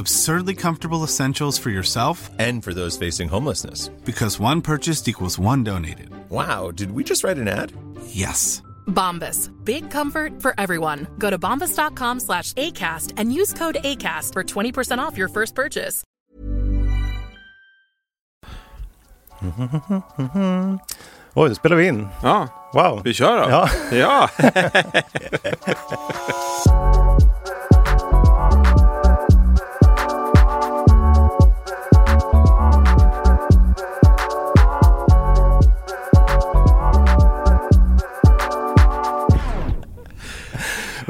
Absurdly comfortable essentials for yourself And for those facing homelessness. because one purchased equals one donated. Wow, did we just write an ad? Yes. Bombas. Big comfort for everyone. Go to bombas.com slash ACAST and use code ACAST for 20% off your first purchase. Oj, då spelar vi in. Ja, Wow. vi kör då. Ja. ja.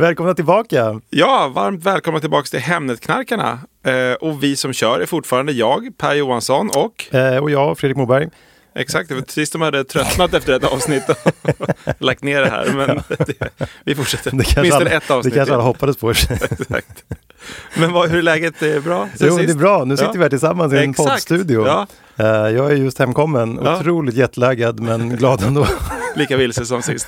Välkomna tillbaka. Ja, varmt välkomna tillbaka till Hemnetknarkarna. Eh, och vi som kör är fortfarande jag, Per Johansson och Eh, och jag, Fredrik Moberg. exakt, det var precis de hade tröttnat efter ett avsnitt och lagt ner det här. Men det, vi fortsätter. Det kanske, alla, ett det avsnitt. kanske alla hoppades på. Exakt. Men vad, hur är läget? Det är bra? sen jo, det är sist? bra. Nu sitter Ja. vi här tillsammans i en Exakt. poddstudio. Ja, Eh, jag är just hemkommen. Ja. Otroligt jetlaggad, men glad ändå. lika vilse som sist.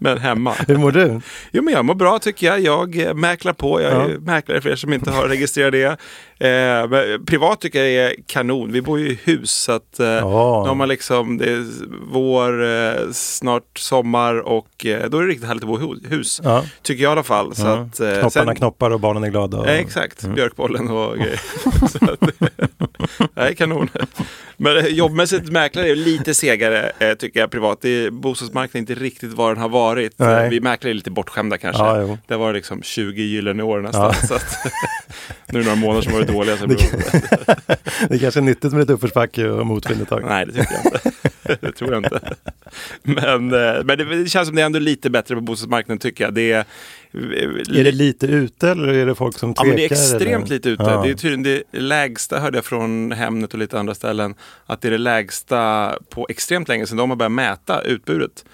Men hemma. Hur mår du? Jo, men jag mår bra tycker jag. Jag eh, mäklar på. Jag är Ja. mäklare för er som inte har registrerat det. Eh, privat tycker jag är kanon. Vi bor ju i hus så att eh, Ja. har man liksom, det är vår, eh, snart sommar och eh, då är det riktigt härligt att bo i hu- hus. Ja. Tycker jag i alla fall. Så att, eh, Knopparna sen- knoppar och barnen är glada. Och... Exakt, björkbollen och grejer. Så att, det är kanon. Men eh, jobbmässigt mäklare är lite segare eh, tycker jag privat. Det är, bostadsmarknaden är inte riktigt vad den har varit. Nej. Vi mäklare är lite bortskämda kanske. Ja, jo. det var liksom 20 gyllene år nästan. Ja. Så att, nu är det några månader som varit dåliga. Så det Det är kanske är nyttigt med lite uppförsbacke och motvind ett tag. Nej, det tycker jag inte. det tror jag inte. Men, eh, men det, det känns som det är ändå lite bättre på bostadsmarknaden tycker jag. Det är, Är det lite ute eller är det folk som Ja, tvekar? men det är extremt eller? lite ute. Ja. Det är tydligen det lägsta, hörde jag från Hemnet och lite andra ställen, att det är det lägsta på extremt länge sedan de har börjat mäta utbudet.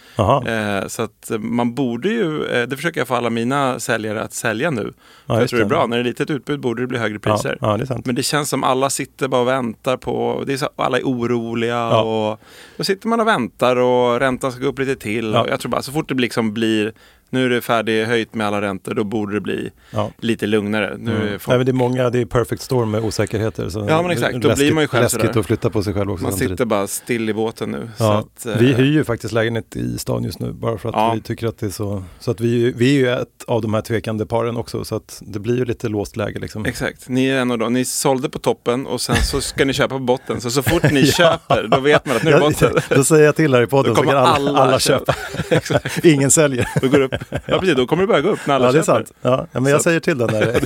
Eh, så att man borde ju, eh, det försöker jag få alla mina säljare att sälja nu. För jag tror det är bra, när det är litet utbud borde det bli högre Ja, priser. ja, det är sant. Men det känns som alla sitter bara och väntar på, det är så, alla är oroliga Ja. och då sitter man och väntar och räntan ska gå upp lite till. Ja. Och jag tror bara så fort det liksom blir, nu är det färdighöjt med alla räntor, då borde det bli Ja. lite lugnare. Nu är Mm. folk Nej, men det är många, det är perfect storm med osäkerheter. Så Ja, men exakt. Då läskigt, blir man ju själv Läskigt sådär. att flytta på sig själv också Man samtidigt. sitter bara still i båten nu. Ja, att, eh, vi hyr ju faktiskt lägenhet i stan just nu bara för att Ja. vi tycker att det är så. Så att vi, vi är ju ett av de här tvekande paren också så att det blir ju lite låst läge liksom. Exakt, ni är en av dem. Ni sålde på toppen och sen så ska ni köpa på botten. Så så fort ni köper, då vet man att nu är botten. då säger jag till här i podden så kommer kan alla, alla, köpa. Exakt. Ingen säljer. Då går upp. Ja, precis. Då kommer det börja gå upp när alla Ja, det är köper. sant. Ja, men jag Så- säger till den där.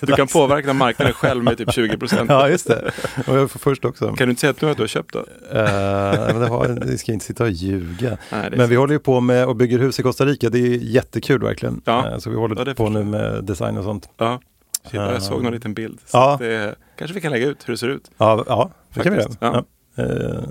Du kan påverka marknaden själv med typ 20 procent. Ja, just det. Och jag får först också. Kan du inte säga att nu att du har köpt då? Eh, men det, har, det ska inte sitta och ljuga. Nej, Men vi håller ju på med och bygger hus i Costa Rica. Det är jättekul verkligen. Ja. Eh, Så vi håller Ja, på nu med design och sånt. Ja. Shit, jag Eh, såg någon liten bild. Så ja. det, kanske vi kan lägga ut hur det ser ut. Ja, ja det kan vi göra.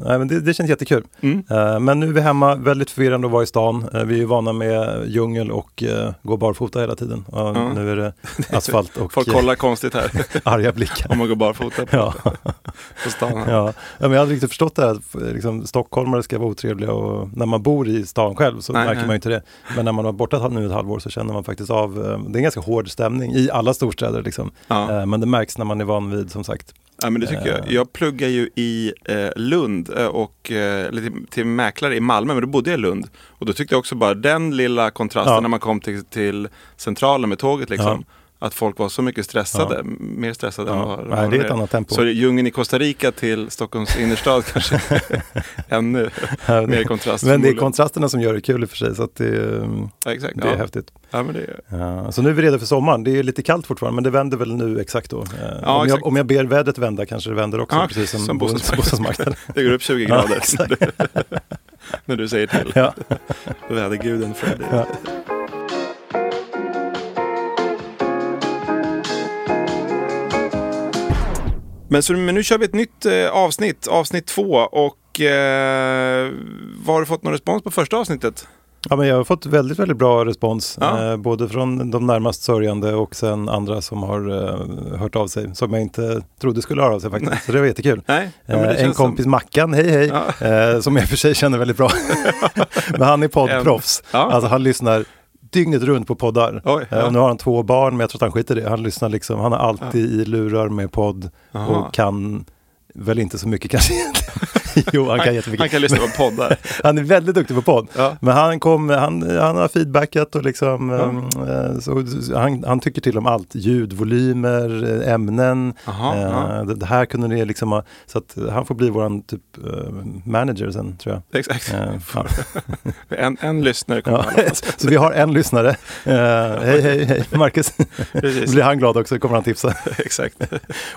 Nej, men det, det känns jättekul. Mm. Eh, men nu är vi hemma, väldigt förvirrande att vara i stan. Eh, vi är vana med djungel och uh, gå barfota hela tiden. Ja. Nu är det asfalt och Folk kollar konstigt här arga blickar. om man går barfota på, Ja, på stan. Här. ja. men jag hade riktigt förstått det här att liksom, stockholmare ska vara otrevliga och när man bor i stan själv så Nej, märker nej. man inte det. Men när man har borta nu ett halvår så känner man faktiskt av, det är en ganska hård stämning i alla storstäder liksom. Men det märks när man är van vid som sagt. Ja men det tycker jag. Jag pluggar ju i eh, Lund eh, och eh, till, till mäklare i Malmö, men då bodde jag i Lund. Och då tyckte jag också bara den lilla kontrasten Ja. när man kom till, till centralen med tåget liksom. Att folk var så mycket stressade, mer stressade än Ja. vad Nej, det är ett annat tempo. Så djungeln i Costa Rica till Stockholms innerstad kanske ännu mer kontrast. Men det är kontrasterna som gör det kul i och för sig. Så det, ja, exakt. det är ja. häftigt. Ja, men det är, Ja, så nu är vi redo för sommaren. Det är lite kallt fortfarande men det vänder väl nu exakt då. Eh, Ja, om, exakt. Jag, om jag ber vädret vända kanske det vänder också. Ja, precis som, som bos- bostadsmarknaden. det går upp 20 Ja, grader när du säger till. Ja. Väderguden Freddy. Men, så, men nu kör vi ett nytt eh, avsnitt, avsnitt två. Och eh, vad har du fått någon respons på första avsnittet? Ja, men jag har fått väldigt, väldigt bra respons. Ja. Eh, både från de närmast sörjande och sen andra som har eh, hört av sig. Som jag inte trodde skulle höra av sig faktiskt. Så det var jättekul. Nej, ja, Eh, en kompis Mackan, hej hej, Ja. eh, som jag i och för sig känner väldigt bra. men han är poddproffs. Alltså han lyssnar dygnet runt på poddar. Oj, ja. Eh, och nu har han två barn, men jag tror att han skiter i det. Han lyssnar liksom, han har alltid i lurar med podd Aha. och kan väl inte så mycket kanske. jo, han kan jättemycket. Han kan lyssna på poddar. Han är väldigt duktig på podd. Ja. Men han, kom, han, han har feedbackat och liksom, eh, så, han, han tycker till om allt. Ljud, volymer, eh, ämnen. Aha, Eh, ja. det, det här kunde ni liksom ha, så att han får bli våran typ eh, manager sen tror jag. Exakt. Eh, ja. En, en lyssnare kommer Ja. så vi har en lyssnare. Eh, hej, hej, hej, Marcus. Precis. Blir han glad också kommer han tipsa. Exakt.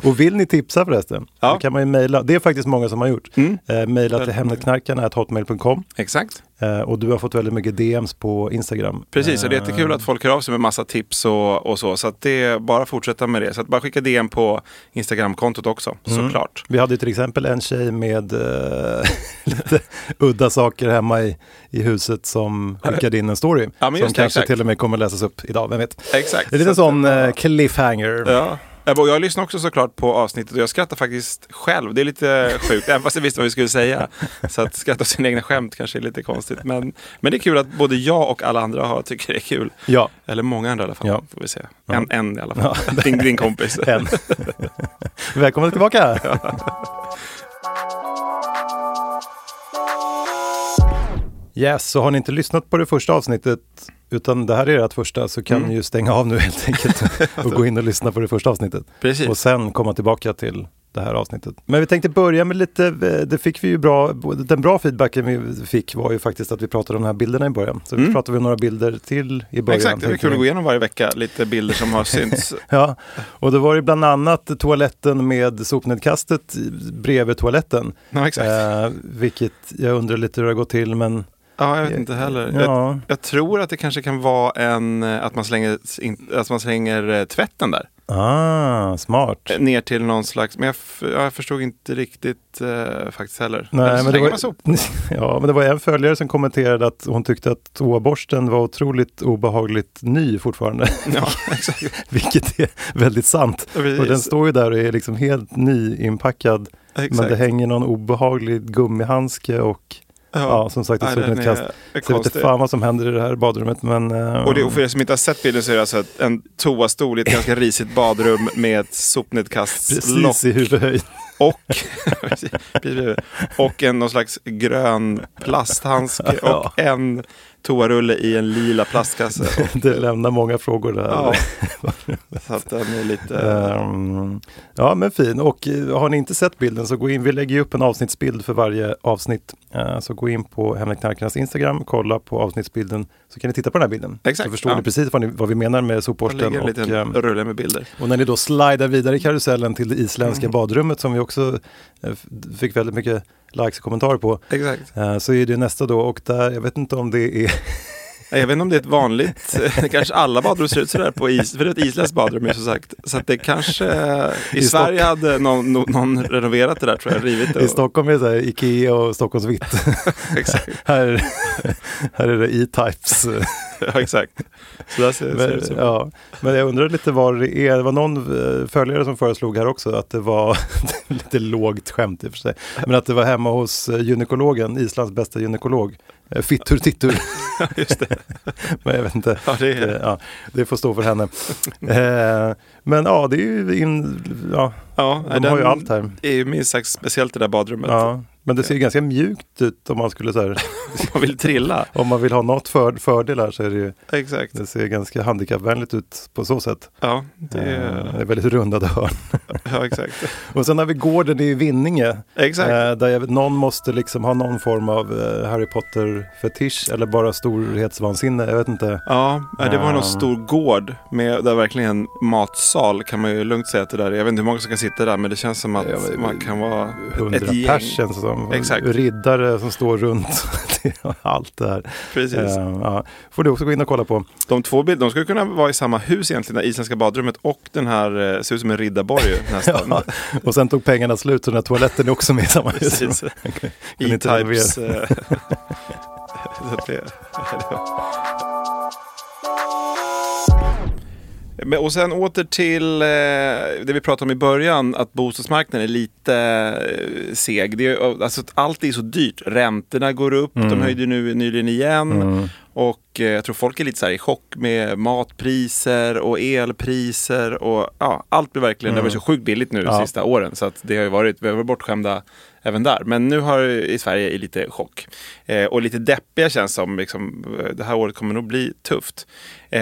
Och vill ni tipsa förresten, Ja. då kan man ju mejla. Det är faktiskt många som har gjort. Mm. Eh, mejla till Väldigt hemnetknarkarna.hotmail.com Exakt. eh, och du har fått väldigt mycket DMs på Instagram. Precis, och det är Eh, jättekul att folk hör av sig med massa tips och, och så. Så att det är bara att fortsätta med det. Så att bara skicka DM på Instagramkontot också, Mm. såklart. Vi hade till exempel en tjej med eh, lite udda saker hemma i, i huset som skickade in en story. Ja, som det, kanske exakt. till och med kommer läsas upp idag, vem vet. Exakt. En liten Så sån det eh, cliffhanger. Ja. Ja, Jag lyssnar också såklart på avsnittet och jag skrattar faktiskt själv. Det är lite sjukt, även fast jag visste vad vi skulle säga. Så att skratta åt sina egna skämt kanske är lite konstigt. Men, men det är kul att både jag och alla andra har, tycker det är kul. Ja, Eller många andra i alla fall, Ja. får vi se. Ja. En, en i alla fall. Din, din kompis. en. Välkommen tillbaka! Yes, så har ni inte lyssnat på det första avsnittet utan det här är ert första så kan Mm. ni ju stänga av nu helt enkelt och gå in och lyssna på det första avsnittet. Precis. och sen komma tillbaka till det här avsnittet. Men vi tänkte börja med lite, eh, det fick vi ju bra, den bra feedbacken vi fick var ju faktiskt att vi pratade om de här bilderna i början. Så Mm. pratade vi om några bilder till i början. Exakt, det är kul vi. att gå igenom varje vecka lite bilder som har synts. Ja, och då var det bland annat toaletten med sopnedkastet bredvid toaletten. Ja, exakt. Eh, vilket jag undrar lite hur det har gått till men Ja, jag vet inte heller. Jag, ja, jag tror att det kanske kan vara en, eh, att man slänger, att man slänger eh, tvätten där. ah, smart. Eh, Ner till någon slags, men jag, jag förstod inte riktigt eh, faktiskt heller. Eller Nej, men det, var, ja, men det var en följare som kommenterade att hon tyckte att toaborsten var otroligt obehagligt ny fortfarande. Ja, exakt. Vilket är väldigt sant. Precis. Och den står ju där och är liksom helt nyinpackad. exakt. Men det hänger någon obehaglig gummihandske och ja, som sagt ett den sopnedkast. är- är Så jag vet inte fan vad som händer i det här badrummet men... eh, Och, det, och för er som inte har sett bilden så är det alltså ett- en toastol i ett ganska risigt badrum med ett sopnedkastslock Precis i huvudhöjd. och, och en någon slags grön plasthandske Ja. och en toarulle i en lila plastkasse. Det lämnar många frågor där. Ja. Så att den är lite... Ehm, ja men fin och eh, har ni inte sett bilden så gå in, vi lägger upp en avsnittsbild för varje avsnitt. Eh, så gå in på Hemliga Instagram, kolla på avsnittsbilden så kan ni titta på den här bilden. Exakt, Så förstår ja. ni precis vad, ni, vad vi menar med sopborsten. Och, ehm, rulle med bilder. och när ni då slidar vidare i karusellen till det isländska Mm. badrummet som vi också fick väldigt mycket likes och kommentarer på. Exakt. eh, så är det nästa då och där, jag vet inte om det är Jag vet inte om det är ett vanligt, kanske alla badrum ser ut sådär på is, för det är ett isländskt badrum ju som sagt. Så att det kanske, i, I Sverige hade någon, någon renoverat det där tror jag, rivit det. I och- Stockholm är det så här, Ikea och Stockholms vitt. Exakt. här, här är det E-Types. Ja, exakt. Så där ser, ser det Men, ut ja, men jag undrar lite vad det är. Det var någon eh, följare som föreslog här också att det var lite lågt skämt i och för sig. Men att det var hemma hos eh, gynekologen, Islands bästa gynekolog. Eh, Fittur Tittur. Just det. Men jag vet inte. Ja, det är- Eh, ja, det får stå för henne. Eh, men ja, det är ju in, ja, Ja, de har ju allt här. är ju minst sagt speciellt det där badrummet. Ja, Men det ser ganska mjukt ut om man skulle så här, Man vill trilla. om man vill ha något för, fördelar så är det ju, Exakt. det ser ganska handikappvänligt ut på så sätt. Ja, det Eh, är, Det är väldigt rundade hörn. ja exakt. Och sen har vi gården i Vinninge. Exakt. Eh, där jag, någon måste liksom ha någon form av eh, Harry Potter-fetisch eller bara storhetsvansinne. Jag vet inte. Ja, det var någon stor gård med där verkligen matsal kan man ju lugnt säga att det där är. Jag vet inte hur många som kan sitta där men det känns som att Ja, man kan vara Hundra ett gäng. pers känns det som. Exakt. Riddare som står runt allt det här. Precis. Eh, ja. Får du också gå in och kolla på. De två bilderna, de skulle kunna vara i samma hus egentligen, det isländska badrummet och den här, eh, ser ut som en riddarborg nästan. Ja. Och sen tog pengarna slut så den här toaletten är också med i samma hus. Precis. E-Types. Och sen åter till eh, det vi pratade om i början, att bostadsmarknaden är lite eh, seg. Det är, alltså, allt är så dyrt. Räntorna går upp, de höjde nu nyligen igen. Och eh, jag tror folk är lite så här i chock med matpriser och elpriser och ja, allt blir verkligen, det har varit så sjukt billigt nu de Ja. sista åren så att det har ju varit, vi har varit bortskämda även där. Men nu har i Sverige i lite chock. Eh, och lite deppiga känns som, liksom, eh, det här året kommer nog bli tufft. Eh,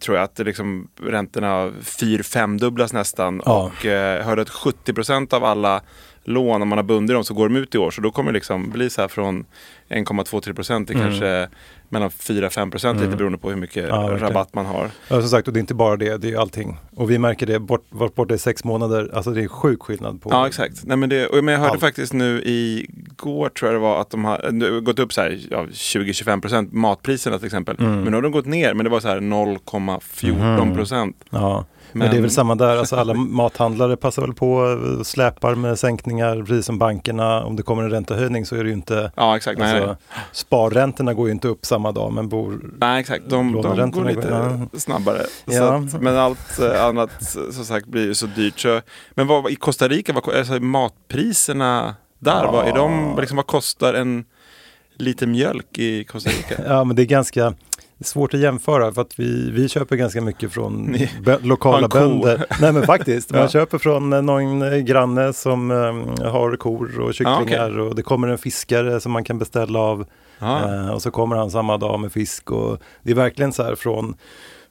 tror jag att det liksom, räntorna fyr femdubblas nästan Ja. och eh, hörde att 70% av alla lån, om man har bundit dem så går de ut i år. Så då kommer det liksom bli så här från 1,2-3 procent till kanske mellan 4-5 procent lite beroende på hur mycket Ja, rabatt man har. Ja, som sagt, och det är inte bara det, det är allting. Och vi märker det, bort, varit borta i sex månader, alltså det är sjuk skillnad på... Ja exakt. Nej, men, det, och, men jag hörde Allt. faktiskt nu igår tror jag det var att de har nu, gått upp så här, ja, 20-25 procent matpriserna till exempel. Mm. Men nu har de gått ner men det var så här 0,14 procent. Ja, men, det är väl samma där, alltså alla mathandlare passar väl på, eh, släpar med sänkningar, precis som bankerna. Om det kommer en räntehöjning så är det ju inte, Ja exakt. Nej, alltså, sparräntorna går ju inte upp samma dag, men bor... Nej exakt, de, de går lite går- snabbare. Ja. att, men allt eh, annat som sagt blir ju så dyrt. Så, men vad, i Costa Rica, vad, alltså, matpriserna där, vad, är de, liksom, vad kostar en liter mjölk i Costa Rica? Ja, men det är ganska svårt att jämföra för att vi, vi köper ganska mycket från bö- lokala bönder. Nej men faktiskt, man Ja. köper från eh, någon eh, granne som eh, har kor och kycklingar Ja, och det kommer en fiskare som man kan beställa av. Ja. Eh, och så kommer han samma dag med fisk och det är verkligen så här från,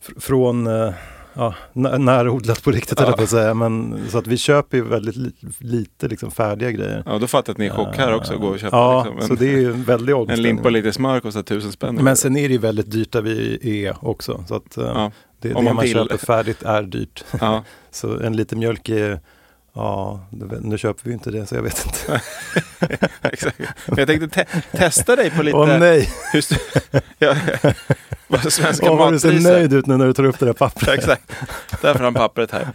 fr- från eh, ja, nä- närodlat på riktigt Ja. på att säga. Men, så att vi köper ju väldigt li, lite liksom färdiga grejer. Ja, då fattar jag att ni är i chock här också, gå och köpa Ja, liksom, en, så det är ju en väldig en omställning. limpa och lite smör kostar tusen spänn. Men sen är det ju väldigt dyrt där vi är också. Så att eh, Ja. det, det man, man köper färdigt är dyrt. Ja. Så en liter mjölk är, ja, nu köper vi inte det så jag vet inte. Exakt. Men jag tänkte te- testa dig på lite... Åh nej, hur st- ja, vad svenska Åh, vad du ser matpriser. nöjd ut nu när du tar upp det där pappret. Exakt. Därför har pappret här.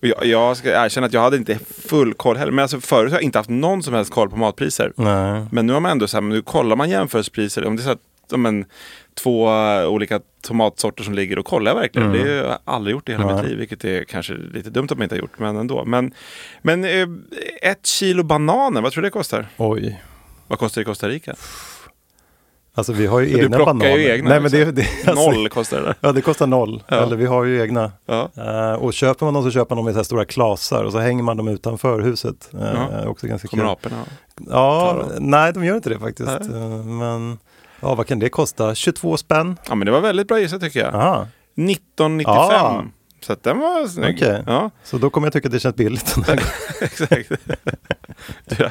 Och Jag, jag ska erkänna att jag hade inte full koll heller. Men alltså förut har jag inte haft någon som helst koll på matpriser. Nej. Men nu har man ändå så här, nu kollar man jämförelsepriser. Om det är så att, om en, två olika tomatsorter som ligger och kollar verkligen. Mm. Det har jag aldrig gjort i hela Nej. mitt liv. Vilket är kanske lite dumt att man inte har gjort. Men ändå. Men, men eh, ett kilo bananer, vad tror du det kostar? Oj. Vad kostar det i Costa Rica? Alltså vi har ju Du egna plockar ju bananer. egna, Nej, men det, liksom. det, alltså, Noll kostar det. Ja, det kostar noll. Ja. Eller vi har ju egna. Ja. Eh, och köper man dem så köper man dem i så här stora klasar och så hänger man dem utanför huset. Uh, Ja. Också ganska Kommer kul. aporna? Ja, nej de gör inte det faktiskt. Eh, men ja, vad kan det kosta? 22 spänn? Ja men det var väldigt bra gissat tycker jag. Aha. 1995. Ah. Så att den var snygg. Okej. Ja, Så då kommer jag tycka att det känns billigt. exakt. Du,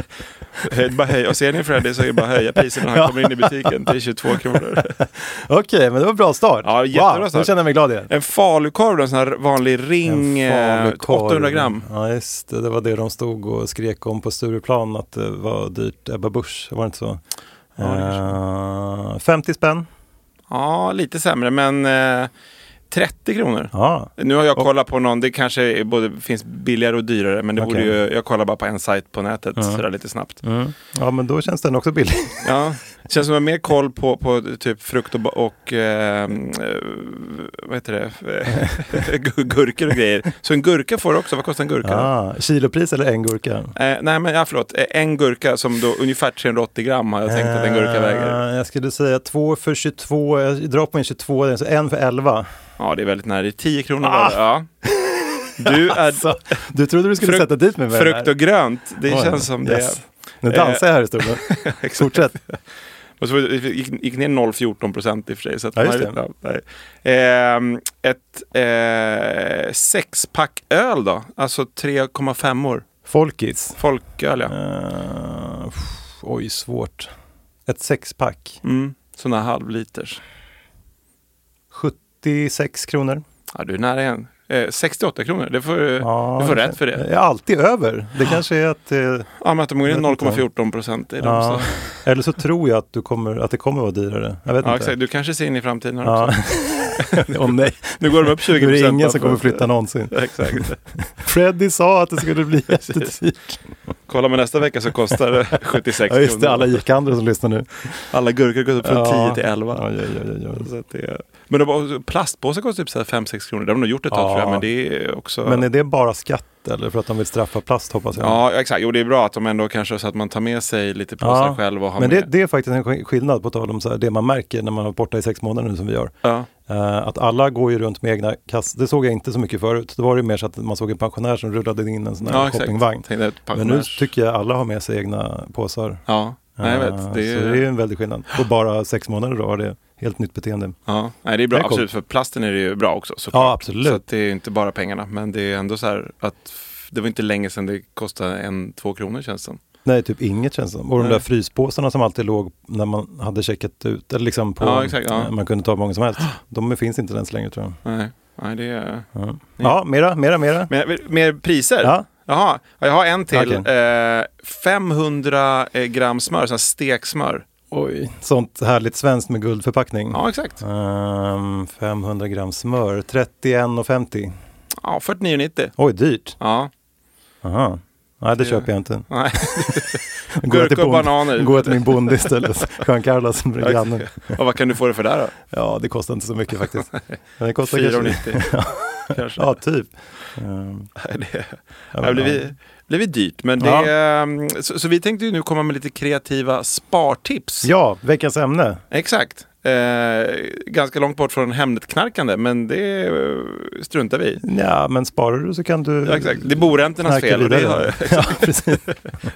höj- bara höj. Och ser ni Freddy så är det bara höja priset när han Ja. kommer in i butiken till 22 kronor. Okej, men det var bra start. Ja, jättebra wow, start. Nu känner jag mig glad igen. En falukorv, en sån här vanlig ring, En eh, falukorv. 800 gram. Ja, just det. Det var det de stod och skrek om på Stureplan att det var dyrt. Ebba Busch, var det inte så? Ja, det kanske Eh, 50 spänn. Ja, lite sämre men eh, 30 kronor. Ja, Nu har jag kollat på någon, det kanske både finns billigare och dyrare men det borde ju, jag kollar bara på en sajt på nätet Ja. sådär lite snabbt. mm. ja men då känns den också billig. Ja, känns som att jag har mer koll på, på typ frukt och, och eh, eh, vad heter det, Gu- gurkor och grejer. Så en gurka får du också, vad kostar en gurka? Ah, kilopris eller en gurka? Eh, nej men ja, förlåt, Eh, en gurka som då ungefär 380 gram har jag tänkt att en gurka väger. Eh, Jag skulle säga två för 22, jag drar på en 22, så en för 11. Ja det är väldigt nära, det är 10 kronor Ah! det. Ja. Du är Alltså, du trodde du skulle Frukt- sätta dit mig med frukt och grönt, det Oj, känns som det. yes. Nu dansar jag här i stunden. Fortsätt. Och så gick, gick ner 0,14 procent i och för sig. Så Ja, just det. nej. Ehm, ett eh, sexpack öl då? Alltså 3,5 år. Folkis. Folköl ja. Uh, oj, svårt. Ett sexpack. Mm. Sådana halvliters. 76 kronor. Ja, du är nära igen. Eh, 68 kronor. Det får, Ja, du får rätt för det. Jag är alltid över. Det kanske är att... Eh, Ja, men att de går in Jag vet inte. 0,14 procent i dem. ja. Så. Eller så tror jag att, du kommer, att det kommer vara dyrare. Jag vet Ja, inte. exakt. Du kanske ser in i framtiden här Ja. också. Åh nej, Nu går de upp 20 nu är det ingen som kommer flytta någonsin. Exakt. Freddy sa att det skulle bli jättedyrt. Kolla med nästa vecka så kostar det 76 Ja, just det. Alla kronor. gick-andra som lyssnar nu. Alla gurkor går upp från Ja. 10 till 11. Ja, ja, ja, ja, ja. Det. Men plastpåsar kostar typ så här 5-6 kronor. Det har de nog gjort ett tag Ja. tror jag. Men det är också... Men är det bara skatt eller för att de vill straffa plast hoppas jag? Ja, exakt. Jo, det är bra att de ändå kanske så att man tar med sig lite på sig själv och har Men det, det är faktiskt en sk- skillnad på tal om så här, det man märker när man har varit borta i sex månader nu som vi gör. Ja. Eh, att alla går ju runt med egna kassar. Det såg jag inte så mycket förut. Då var det mer så att man såg en pensionär som rullade in en sån här ja, shoppingvagn. Men nu tycker jag alla har med sig egna påsar. Ja, nej, jag Eh, vet. Det Så är... det är en väldig skillnad. På bara sex månader då har det helt nytt beteende. Ja, nej, det är bra. Det är absolut. För plasten är det ju bra också. såklart. Ja, absolut. Så det är inte bara pengarna. Men det är ändå så här att det var inte länge sedan det kostade en, två kronor känns det som. Nej, typ inget känns det som. Och de Nej. där fryspåsarna som alltid låg när man hade checkat ut, eller liksom på, Ja, exakt, ja. eh, man kunde ta hur många som helst. De finns inte ens längre tror jag. Nej, nej det är... Ja, ja mera, mera, mera. Men, mer priser? Ja. Jaha, ja, jag har en till. Okej. Eh, 500 eh, gram smör, sån här steksmör. Oj, sånt härligt svenskt med guldförpackning. Ja, exakt. Ehm, 500 gram smör, 31,50. Ja, 49,90. Oj, dyrt. Ja, Aha. Nej, det Det- köper jag inte. nej. Gurka och bananer. Jag till min bonde istället. Jean Carlos med grannen. Och vad kan du få det för där då? Ja, det kostar inte så mycket faktiskt. Men det kostar kanske... 4,90. Kanske. Ja, typ. Nej, det ja, det blir, blivit dyrt. Men det, ehm, så, så vi tänkte ju nu komma med lite kreativa spartips. Ja, veckans ämne. Exakt. Eh, ganska långt bort från Hemnet-knarkande, men det eh, struntar vi i. Ja, men sparar du så kan du... Ja, exakt. Det är boräntornas fel. Och det har, Ja, precis.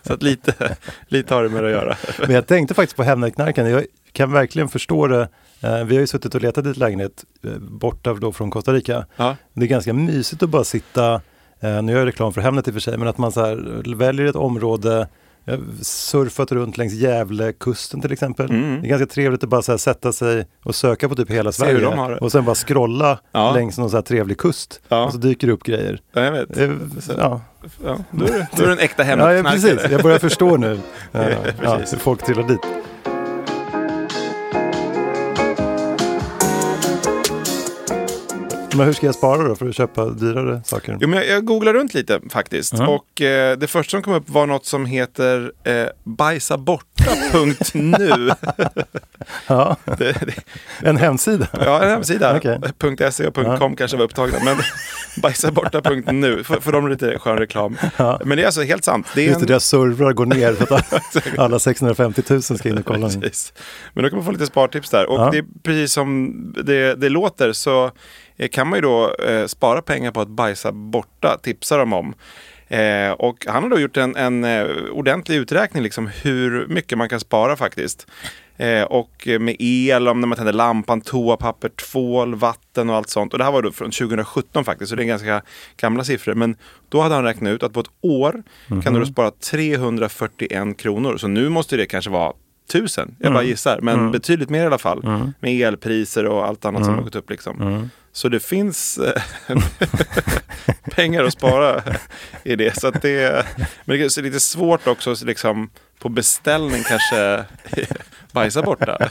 så att lite, lite har det med det att göra. Men jag tänkte faktiskt på Hemnetknarkande. Jag kan verkligen förstå det. Eh, vi har ju suttit och letat i ett lägenhet eh, borta då från Costa Rica. Ja. Det är ganska mysigt att bara sitta, nu gör jag reklam för Hemnet i och för sig, men att man så väljer ett område, jag har surfat runt längs Gävlekusten till exempel. Mm. Det är ganska trevligt att bara här, sätta sig och söka på typ hela Se Sverige har och sen bara scrolla Ja. längs någon så här trevlig kust Ja. och så dyker det upp grejer. Ja, jag vet. Eh, Ja, Ja, då, är det en äkta ja ja, precis. Jag börjar förstå nu ja, hur folk trillar dit. Men hur ska jag spara då för att köpa dyrare saker? Jo, men jag, jag googlade runt lite faktiskt. Ja. Och eh, det första som kom upp var något som heter eh, bajsaborta.nu. Ja, det, det, en hemsida. ja, en hemsida. Okej. .se och .com Ja. kanske var upptagna. Men bajsaborta.nu, för, för dem är det lite skön reklam. Men det är alltså helt sant. Det är Just det, en- deras servrar går ner för att alla 650 000 ska in och kolla. Men då kan man få lite spartips där. Och Ja. det är precis som det, det låter så kan man ju då eh, spara pengar på att bajsa borta, tipsar de om. Eh, och han har då gjort en, en eh, ordentlig uträkning liksom hur mycket man kan spara faktiskt. Eh, och eh, med el, om när man tänder lampan, toapapper, tvål, vatten och allt sånt. Och det här var då från 2017 faktiskt, så det är ganska gamla siffror. Men då hade han räknat ut att på ett år kan du då spara 341 kronor. Så nu måste det kanske vara tusen, jag bara gissar. Men betydligt mer i alla fall. Med elpriser och allt annat som har gått upp liksom. Så det finns eh, pengar att spara i det. Så att det, men det är lite svårt också så liksom, på beställning kanske bajsa borta.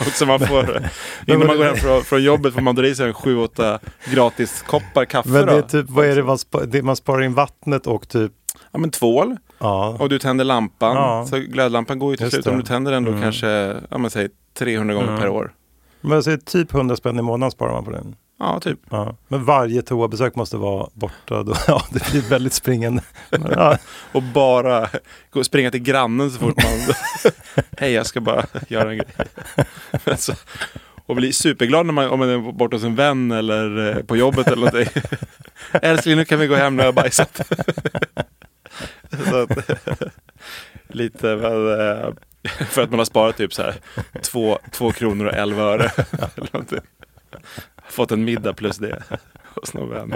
Och så man får, innan man går hem från, från jobbet får man dra i sig en 7-8 gratis koppar kaffe. Men det är då. typ, vad är det man, spa, det man sparar in vattnet och typ, Ja men tvål. ja. Och du tänder lampan. Ja. Så glödlampan går ju till Just slut. Om det. du tänder den då Mm. kanske, ja men säg 300 gånger Mm. per år. Men jag säger typ 100 spänn i månaden sparar man på den. Ja, typ. Ja. Men varje toabesök måste vara borta. Då. Ja, det blir väldigt springande. Men, ja. Och bara gå och springa till grannen så fort man... Hej, jag ska bara göra en grej. Så, och bli superglad när man, om man är borta hos en vän eller eh, på jobbet eller någonting. Älskling, nu kan vi gå hem när jag har bajsat. att, lite men, eh, för att man har sparat typ så här två, två kronor och elva öre. Eller någonting. Fått en middag plus det hos någon vän.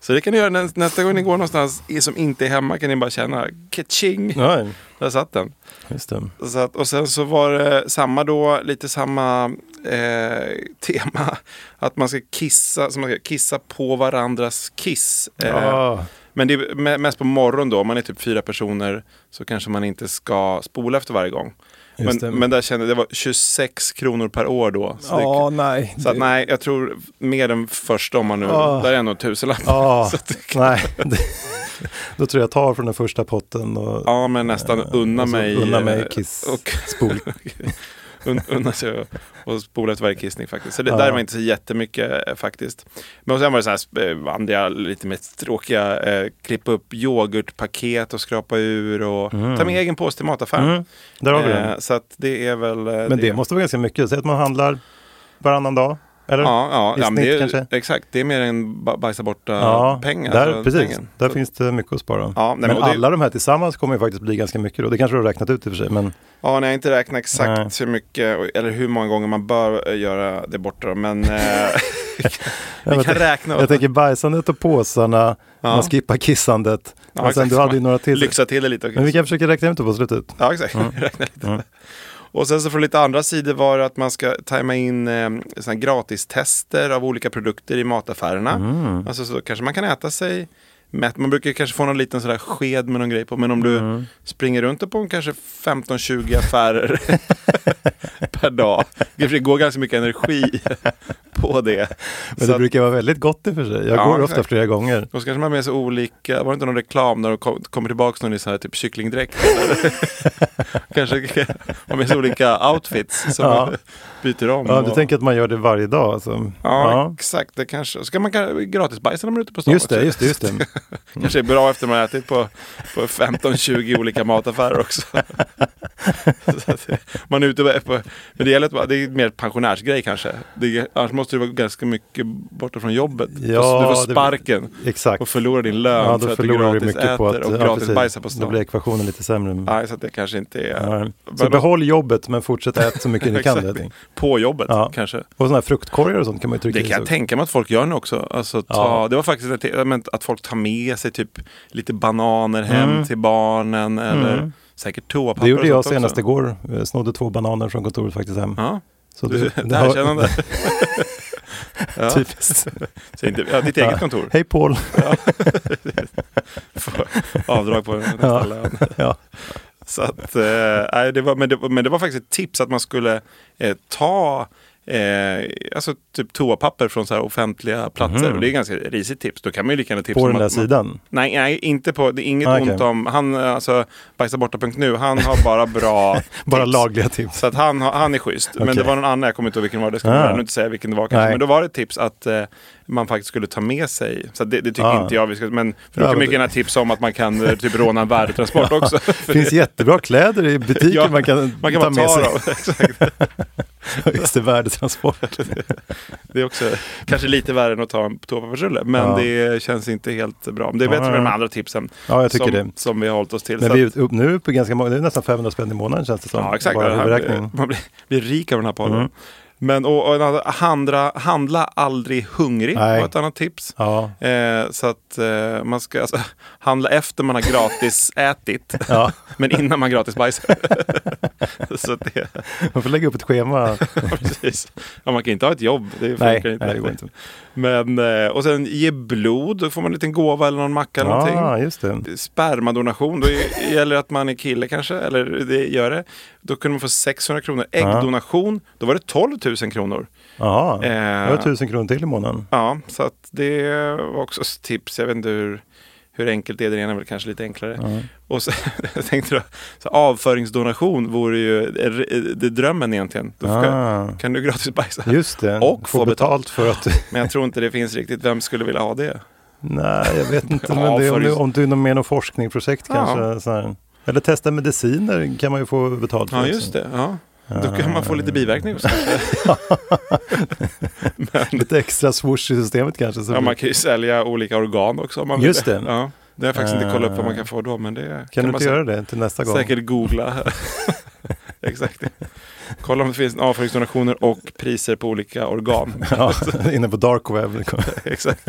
Så det kan ni göra nä- nästa gång ni går någonstans som inte är hemma kan ni bara känna ketching. Nej, Där satt den. just. Så att, och sen så var det samma då, lite samma eh, tema. Att man ska kissa, så man ska kissa på varandras kiss. Eh, Ja, Men det är me- mest på morgon då, om man är typ fyra personer så kanske man inte ska spola efter varje gång. just det. Men, men där kände jag, det var 26 kronor per år då. Så, ja, det, nej. så att, nej, jag tror mer än första om man nu, Ah. där är tusenlapp. Ja, Så att- nej. Då tror jag tar från den första potten och Ja, men nästan unna och så mig. unna mig eh, kiss, Och spol. un, unna sig och, och spola efter varje kissning faktiskt. Så det Ja. där var inte så jättemycket eh, faktiskt. Men sen var det så här eh, andra lite mer tråkiga, eh, klippa upp yoghurtpaket och skrapa ur och ta med egen påse till mataffären. Mm, där har vi Eh, den. så att det är väl... eh, Men det måste vara ganska mycket. Säg att man handlar varannan dag. Eller? Ja, ja, ja snitt det är, exakt. Det är mer än ba- bajsa borta Ja, pengar. där, precis. pengen. Där Så- finns det mycket att spara. Ja, nej, men och det- alla de här tillsammans kommer ju faktiskt bli ganska mycket då. Det kanske du har räknat ut i och för sig. Men Ja, nej, jag har inte räknat exakt Nej. hur mycket eller hur många gånger man bör eh, göra det borta. då, Men eh, vi kan jag- räkna. jag tänker bajsandet och påsarna, Ja. man skippar kissandet. Ja, och sen exakt. du hade ju några till. Lyxa till det lite. Men vi kan försöka räkna ut det på slutet. Ja, exakt. Räkna lite. Mm. Och sen så från lite andra sidor var det att man ska tajma in eh, gratistester av olika produkter i mataffärerna. Mm. Alltså så kanske man kan äta sig mätt. Man brukar kanske få någon liten sån där sked med någon grej på. Men om du Mm. springer runt på en kanske 15-20 affärer per dag. Det går ganska mycket energi på det. Men Så det att- brukar vara väldigt gott i och för sig. Jag Ja, går ofta flera gånger. och så kanske man har med sig olika, var det inte någon reklam när de kom, kommer tillbaka någon i så här typ kycklingdräkt? kanske har med sig olika outfits som Ja. man byter om. Ja, du och- tänker att man gör det varje dag. Alltså. ja, exakt. Det kanske, man kan- gratisbajsa när man är ute på stan Just det, också. just det, just det. Kanske är bra efter man har ätit på, på 15-20 olika mataffärer också. Det- man är ute på, men det gäller det är mer pensionärsgrej kanske. Det, annars måste det vara ganska mycket borta från jobbet. Ja, du får det- sparken Exakt. och förlorar din lön Ja, för då att du du gratis mycket på äter att och ja, gratis precis. bajsar på Då stan. blir ekvationen lite sämre. Nej, så det kanske inte är Ja. Så Men- behåll jobbet men fortsätt äta så mycket ni kan. På jobbet Ja. kanske. Och sådana här fruktkorgar och sånt kan man ju trycka Det kan jag tänka mig att folk gör nu också. Alltså, ta, Ja. Det var faktiskt att folk tar med sig typ lite bananer hem Mm. till barnen eller Mm. säkert toapapper Det gjorde jag senast också. igår. Jag snodde två bananer från kontoret faktiskt hem. Ja, Så du, det, det här känner det. ja, Typiskt. så inte, ja, ditt eget Ja. kontor. Hej Paul! Får Avdrag på nästa Ja. lön. Ja. Så att, eh, det var, men, det, men det var faktiskt ett tips att man skulle eh, ta eh, alltså typ toapapper från så här offentliga platser. Mhm. Och det är ganska risigt tips. Då kan man ju lika gärna tipsa På den där man, sidan. Nej, nej, inte på, det är inget Ah, okej. ont om, han, eh, alltså bajsaborta.nu, han har bara bra Bara tips. lagliga tips. Så att han, han är schysst. Men Okej. det var någon annan, jag kommer inte ihåg vilken var, det ska Ah. nu inte säga vilken det var kanske. Nej. Men då var det tips att eh, man faktiskt skulle ta med sig, så det, det tycker Ah. inte jag vi ska, men för då kan men mycket gärna tipsa om att man kan eh, typ råna en värdetransport också. Det finns jättebra kläder i butiken Ja, man kan, Man kan ta med ta sig. dem. Just det, värdetransport. Det är också kanske lite värre än att ta en toapappersrulle. Men Ja. det känns inte helt bra. Men det är bättre Ja, med de andra tipsen. Ja, jag tycker som, det. som vi har hållit oss till. Men vi är upp, nu på ganska många, det är nästan 500 spänn i månaden känns det som. Ja, exakt. Bara här man blir, blir rik av den här podden. Mm. Men och, och handla, handla aldrig hungrig Nej. var ett annat tips. Ja, Eh, så att eh, man ska alltså, handla efter man har gratis ätit. ja. men innan man gratis bajsar. så det, man får lägga upp ett schema. precis. Ja, man kan inte ha ett jobb. Det Nej, inte. nej, det inte. Men, eh, och sen ge blod, då får man en liten gåva eller någon macka eller någonting. Ja, just det. Spermadonation, då gäller det att man är kille kanske, eller det gör det. Då kunde man få 600 kronor. Äggdonation, då var det 12 000 kronor. Jaha, Eh, det var tusen kronor till i månaden. Ja, så att det var också tips. Jag vet inte hur, hur enkelt det är, det ena är väl kanske lite enklare. Och så, jag tänkte då, så avföringsdonation vore ju det, det drömmen egentligen. Då Ah, kan du gratis bajsa. just det. Och få få betalt för att... Men jag tror inte det finns riktigt. Vem skulle vilja ha det? Nej, jag vet inte. Men Ja, det om, du, om du är med något forskningsprojekt Ja. kanske. Här. Eller testa mediciner kan man ju få betalt för. Ja, just det. Ja. Då kan man få lite biverkningar också. Lite extra swoosh i systemet kanske. Så Ja, man kan ju sälja olika organ också om man Just vill. det. Ja. Det har jag faktiskt inte kollat upp vad man Eh, kan få då, men det kan, Kan du inte göra det till nästa gång? säkert googla. Exakt. Kolla om det finns avföringsdonationer och priser på olika organ. Ja, inne på dark web. Exakt.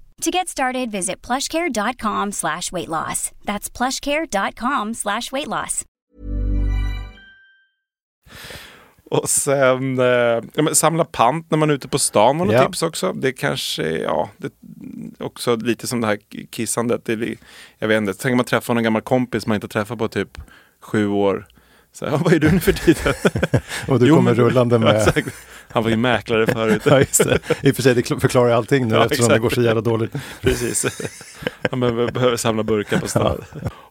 To get started, visit plushcare.com slash weight loss. That's plushcare.com slash weight loss. Och sen eh, samla pant när man är ute på stan var något Ja. tips också. Det kanske, ja, det, också lite som det här kissandet. Det, är- jag vet inte, tänk om man träffar någon gammal kompis man inte träffat på typ sju år. Så, ja, vad är du nu för tiden? Och du Jo, kommer rullande Ja, med... exakt. Han var ju mäklare förut. Ja, just det. I och för sig, det förklarar allting nu Ja, eftersom det exakt. går så jävla dåligt. Precis. Han behöver, behöver samla burkar på stan.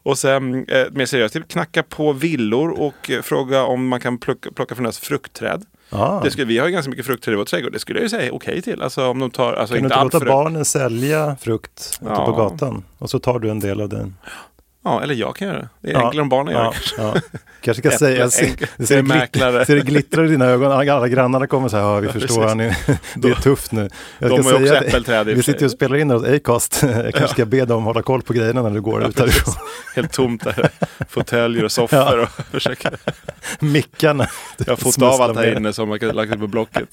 Och sen eh, mer seriöst, typ knacka på villor och eh, fråga om man kan plocka, plocka från deras fruktträd. Ja. Det skulle, vi har ju ganska mycket fruktträd i vår trädgård. Det skulle jag ju säga okej till. Alltså om de tar, alltså Kan du inte inte allt låta barnen sälja frukt ute Ja. på gatan? Och så tar du en del av den. Ja, eller jag kan göra det. Det är enklare om barnen gör ja, det. ja. Kanske ska Äpple, säga, jag ser, det ser glitt, ser det glittrar i dina ögon. Alla grannarna kommer så här, ja vi Ja, förstår, han är, det är tufft nu. Jag De ska har ju också att- Vi sitter och spelar in hos Acast. Jag kanske ska be dem hålla koll på grejerna när du går ut härifrån. Helt tomt där. Fåtöljer och soffor och försöka. Mickarna. Jag har fått av allt här inne som man kan lagt ut på Blocket.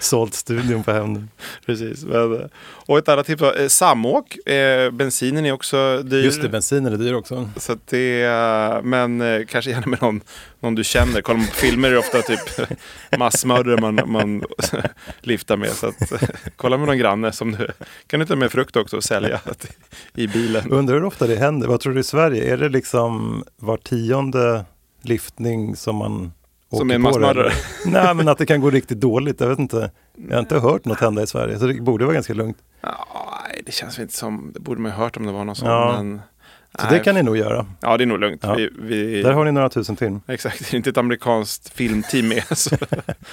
Sålt studion på hem. Precis. Men, och ett annat tips var eh, samåk. Eh, bensinen är också dyr. Just det, bensinen är dyr också. Så det, men eh, kanske gärna med någon, någon du känner. Kollar man på filmer är det ofta typ massmördare man, man liftar med. Så att, kolla med någon granne som du kan du ta med frukt också och sälja i bilen. Undrar hur ofta det händer. Vad tror du i Sverige? Är det liksom var tionde liftning som man Som åker är en massmördare? Nej, men att det kan gå riktigt dåligt. Jag vet inte. Jag har inte hört något hända i Sverige, så det borde vara ganska lugnt. Ja, nej, det känns inte som, det borde man ju hört om det var någon sån. Ja. Men, Så nej, det kan ni nog göra. Ja, det är nog lugnt. Ja. Vi, vi, Där har ni några tusen till. Exakt, det är inte ett amerikanskt filmteam med. Så,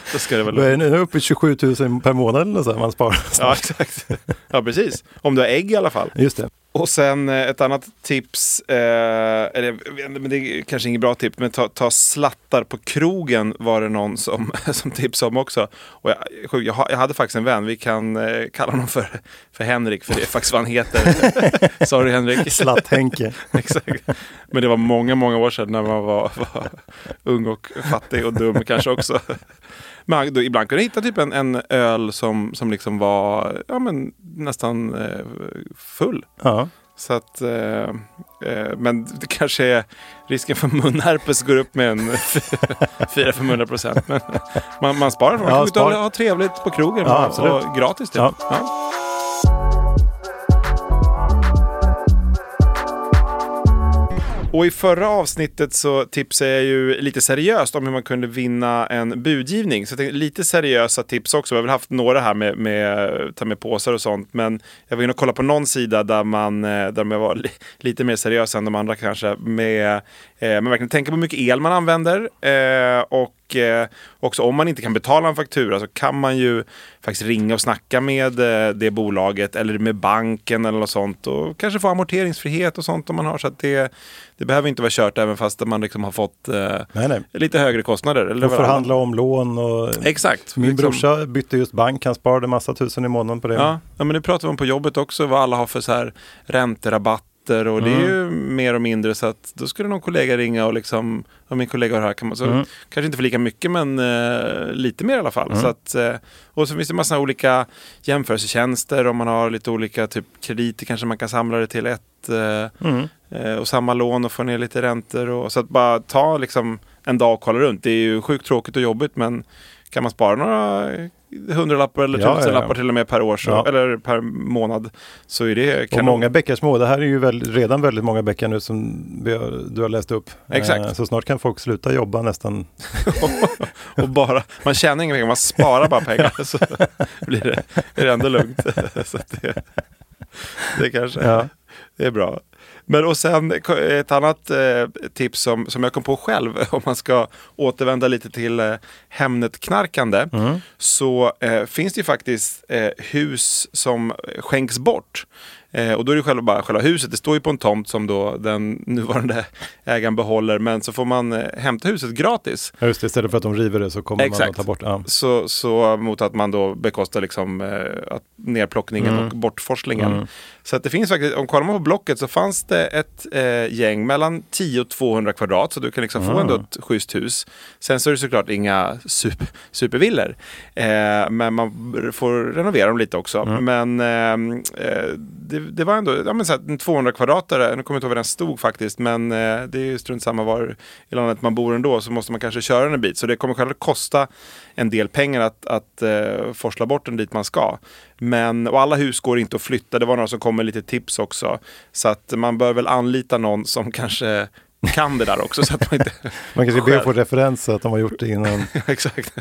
så ska det är ni nu uppe i 27 000 per månad eller så man sparar? Ja, exakt. Ja, precis. Om du har ägg i alla fall. Just det. Och sen eh, ett annat tips, eh, eller men det är kanske inget bra tips, men ta, ta slattar på krogen var det någon som, som tipsade om också. Och jag, jag hade faktiskt en vän, vi kan eh, kalla honom för, för Henrik, för det är faktiskt vad han heter. Sorry Henrik. Slatt-Henke. Exakt. Men det var många, många år sedan när man var, var ung och fattig och dum kanske också. Men då, ibland kunde jag hitta typ en, en öl som, som liksom var ja, men, nästan eh, full. Ja. Så att, eh, eh, men det kanske är risken för munherpes går upp med en 400-500 procent. Men man, man sparar, man Ja, kan spar. ha trevligt på krogen Ja, och, och gratis. Typ. Ja. Och i förra avsnittet så tipsade jag ju lite seriöst om hur man kunde vinna en budgivning. Så jag tänkte, lite seriösa tips också. Vi har väl haft några här med, med ta med påsar och sånt. Men jag var inne och kollade på någon sida där man, eh, där man var li, lite mer seriös än de andra kanske. Med, eh, man verkligen tänker på hur mycket el man använder. Eh, och eh, också om man inte kan betala en faktura så kan man ju faktiskt ringa och snacka med eh, det bolaget eller med banken eller något sånt. Och kanske få amorteringsfrihet och sånt om man har. Så att det, det behöver inte vara kört även fast man liksom har fått eh, Nej, nej. lite högre kostnader. Eller Och förhandla om lån och Exakt. min Liksom- brorsa bytte just bank. Han sparade massa tusen i månaden på det. Ja, ja, men det pratar man på jobbet också. Vad alla har för så här ränterabatt räntor och det är Mm. ju mer och mindre så att då skulle någon kollega ringa och liksom, om min kollega har det här kan man, så Mm. kanske inte för lika mycket men eh, lite mer i alla fall. Så att, eh, och så finns det massa olika jämförelsetjänster om man har lite olika typ krediter kanske man kan samla det till ett eh, Mm. eh, och samma lån och få ner lite räntor. Och, så att bara ta liksom en dag och kolla runt. Det är ju sjukt tråkigt och jobbigt men kan man spara några hundralappar eller Ja, ja, ja. tusenlappar till och med per år så, Ja. eller per månad så är det Och kanon. många bäckar små. Det här är ju väl, redan väldigt många bäckar nu som har, du har läst upp. Exakt. Eh, Så snart kan folk sluta jobba nästan. och bara, man tjänar inga pengar, man sparar bara pengar. så blir det, är det ändå lugnt. så det, det kanske Ja. det är bra. Men och sen ett annat eh, tips som, som jag kom på själv om man ska återvända lite till eh, Hemnet-knarkande. Mm. Så eh, finns det ju faktiskt eh, hus som skänks bort. Eh, och då är det själva, bara själva huset, det står ju på en tomt som då den nuvarande ägaren behåller. Men så får man eh, hämta huset gratis. Ja, Just det, istället för att de river det så kommer man Exakt. att ta bort ja. Så, så mot att man då bekostar liksom, eh, att nerplockningen Mm. och bortforslingen. Mm. Så att det finns faktiskt, om kollar man på Blocket så fanns det ett eh, gäng mellan 10 och 200 kvadrat. Så du kan liksom få Mm. ändå ett schysst hus. Sen så är det såklart inga super, supervillor. Eh, men man får renovera dem lite också. Mm. Men eh, eh, det, det var ändå ja, men så här, en 200 kvadratare. Nu kommer jag inte ihåg var den stod faktiskt. Men eh, det är ju strunt samma var i landet man bor ändå. Så måste man kanske köra den en bit. Så det kommer själv kosta en del pengar att, att eh, forsla bort den dit man ska. Men, och alla hus går inte att flytta. Det var några som kom med lite tips också. Så att man bör väl anlita någon som kanske kan det där också. Så att man inte Man kanske ber Själv. att få referens så att de har gjort det innan. Exakt.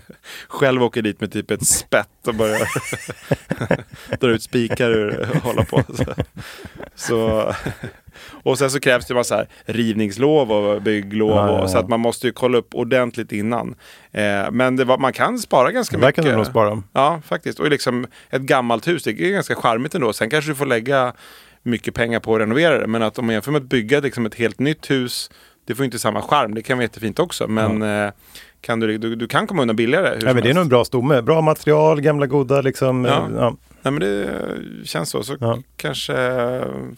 Själv åker dit med typ ett spett och börjar dra ut spikar och hålla på. Så, så, och sen så krävs det massa rivningslov och bygglov. Ja, ja, ja. Och, så att man måste ju kolla upp ordentligt innan. Eh, men var, man kan spara ganska Där mycket. kan du nog spara. Ja, faktiskt. Och liksom ett gammalt hus, det är ganska charmigt ändå. Sen kanske du får lägga mycket pengar på att renovera det. Men att om man jämför med att bygga liksom ett helt nytt hus, det får inte samma charm. Det kan vara jättefint också. Men eh, kan du, du, du kan komma undan billigare. Ja, men det är nog en bra stomme. Bra material, gamla goda liksom. Ja. eh, Ja. Nej men det känns så. Så Ja. kanske,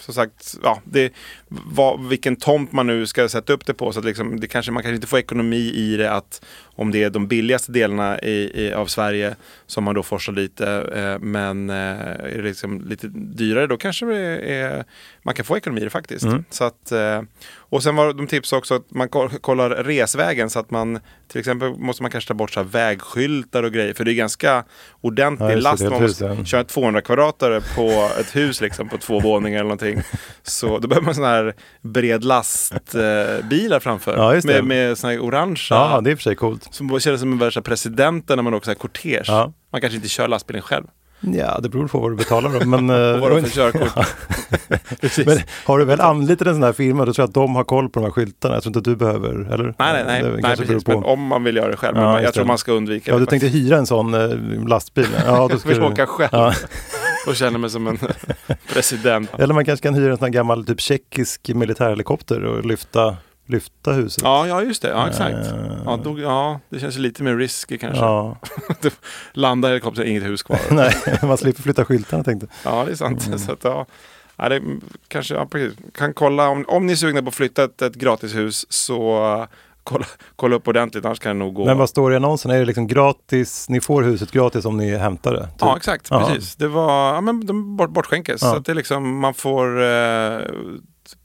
som sagt, ja, det, vad, vilken tomt man nu ska sätta upp det på. Så att liksom, det kanske, man kanske inte får ekonomi i det att om det är de billigaste delarna i, i, av Sverige som man då forsar lite. Eh, men eh, är det liksom lite dyrare då kanske är, man kan få ekonomi i det faktiskt. Mm. Så att, eh, och sen var de tips också att man ko- kollar resvägen så att man till exempel måste man kanske ta bort så vägskyltar och grejer. För det är ganska ordentlig Ja, last man hus, ja. kör 200 kvadratare på ett hus liksom på två våningar eller någonting. Så då behöver man sådana här bred lastbilar eh, framför. Ja, med, med såna här orangea. ja, det är i och för sig coolt. Som känns som en värsta presidenten när man åker så här kortege. Ja. Man kanske inte kör lastbilen själv. Ja, det beror på vad du betalar då. Men, eh, Och vad är för körkort. Men har du väl anlitat en sån här firma, då tror jag att de har koll på de här skyltarna. Jag tror inte att du behöver, eller? Nej, nej, nej, nej precis. Men om man vill göra det själv. Ja, men just jag tror man ska undvika Ja, det. du tänkte hyra en sån eh, lastbil? Ja, då ska vill du... åka själv Ja. och känna mig som en president. Eller man kanske kan hyra en sån här gammal typ tjeckisk militärhelikopter och lyfta, lyfta huset. Ja, ja just det. Ja, exakt. Eh, Ja, då, ja, det känns lite mer risky kanske. ja. Landa helikoptern, inget hus kvar. Nej, man slipper flytta skyltarna tänkte Ja, det är sant. Mm. Så att, ja. Ja, det, kanske, ja. Kan kolla om, om ni är sugna på att flytta ett, ett gratishus så uh, kolla, kolla upp ordentligt, annars kan det nog gå. Men vad står det i annonsen? Är det liksom gratis? Ni får huset gratis om ni hämtar det? Typ. Ja, exakt. Ja. Precis. Det var, ja, men de bort, bortskänkes. Ja. Så att det är liksom, man får eh,